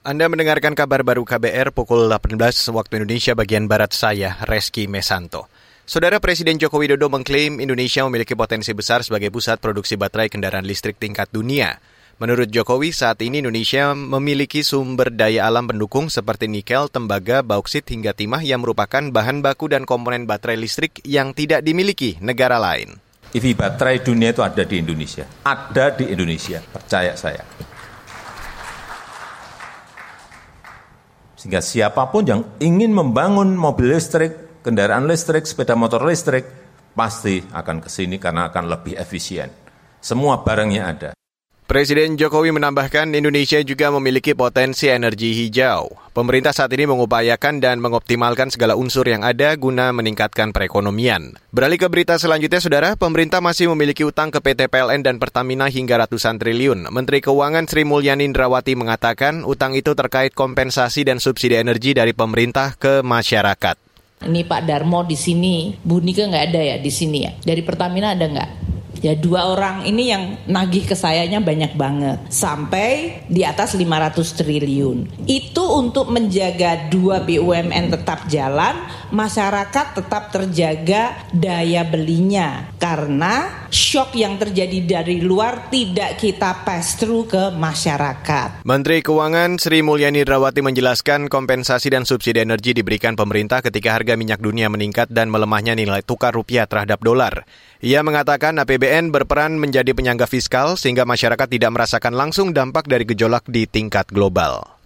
Anda mendengarkan kabar baru KBR pukul 18 waktu Indonesia bagian Barat saya, Reski Mesanto. Saudara Presiden Joko Widodo mengklaim Indonesia memiliki potensi besar sebagai pusat produksi baterai kendaraan listrik tingkat dunia. Menurut Jokowi, saat ini Indonesia memiliki sumber daya alam pendukung seperti nikel, tembaga, bauksit hingga timah yang merupakan bahan baku dan komponen baterai listrik yang tidak dimiliki negara lain. EV baterai dunia itu ada di Indonesia. Ada di Indonesia, percaya saya. Sehingga siapa pun yang ingin membangun mobil listrik, kendaraan listrik, sepeda motor listrik, pasti akan ke sini karena akan lebih efisien. Semua barangnya ada. Presiden Jokowi menambahkan Indonesia juga memiliki potensi energi hijau. Pemerintah saat ini mengupayakan dan mengoptimalkan segala unsur yang ada guna meningkatkan perekonomian. Beralih ke berita selanjutnya, Saudara, pemerintah masih memiliki utang ke PT PLN dan Pertamina hingga ratusan triliun. Menteri Keuangan Sri Mulyani Indrawati mengatakan utang itu terkait kompensasi dan subsidi energi dari pemerintah ke masyarakat. Ini Pak Darmo di sini, Bu Nika nggak ada ya di sini ya? Dari Pertamina ada nggak? Ya dua orang ini yang nagih ke sayanya banyak banget sampai di atas 500 triliun. Itu untuk menjaga dua BUMN tetap jalan, masyarakat tetap terjaga daya belinya karena shock yang terjadi dari luar tidak kita pass through ke masyarakat. Menteri Keuangan Sri Mulyani Rawati menjelaskan kompensasi dan subsidi energi diberikan pemerintah ketika harga minyak dunia meningkat dan melemahnya nilai tukar rupiah terhadap dolar. Ia mengatakan APBN berperan menjadi penyangga fiskal sehingga masyarakat tidak merasakan langsung dampak dari gejolak di tingkat global.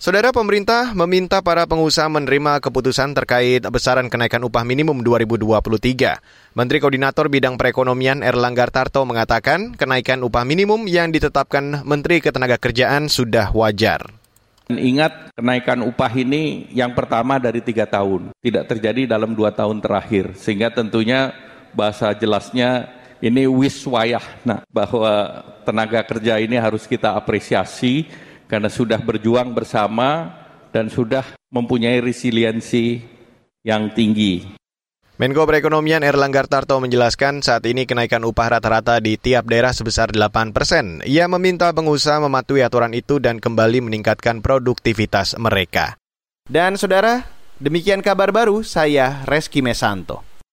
Saudara pemerintah meminta para pengusaha menerima keputusan terkait besaran kenaikan upah minimum 2023. Menteri Koordinator Bidang Perekonomian Erlangga Tarto mengatakan kenaikan upah minimum yang ditetapkan Menteri Ketenagakerjaan sudah wajar. Ingat kenaikan upah ini yang pertama dari tiga tahun, tidak terjadi dalam dua tahun terakhir, sehingga tentunya bahasa jelasnya ini wiswayah nah, bahwa tenaga kerja ini harus kita apresiasi karena sudah berjuang bersama dan sudah mempunyai resiliensi yang tinggi. Menko Perekonomian Erlangga Tarto menjelaskan saat ini kenaikan upah rata-rata di tiap daerah sebesar 8 persen. Ia meminta pengusaha mematuhi aturan itu dan kembali meningkatkan produktivitas mereka. Dan saudara, demikian kabar baru saya Reski Mesanto.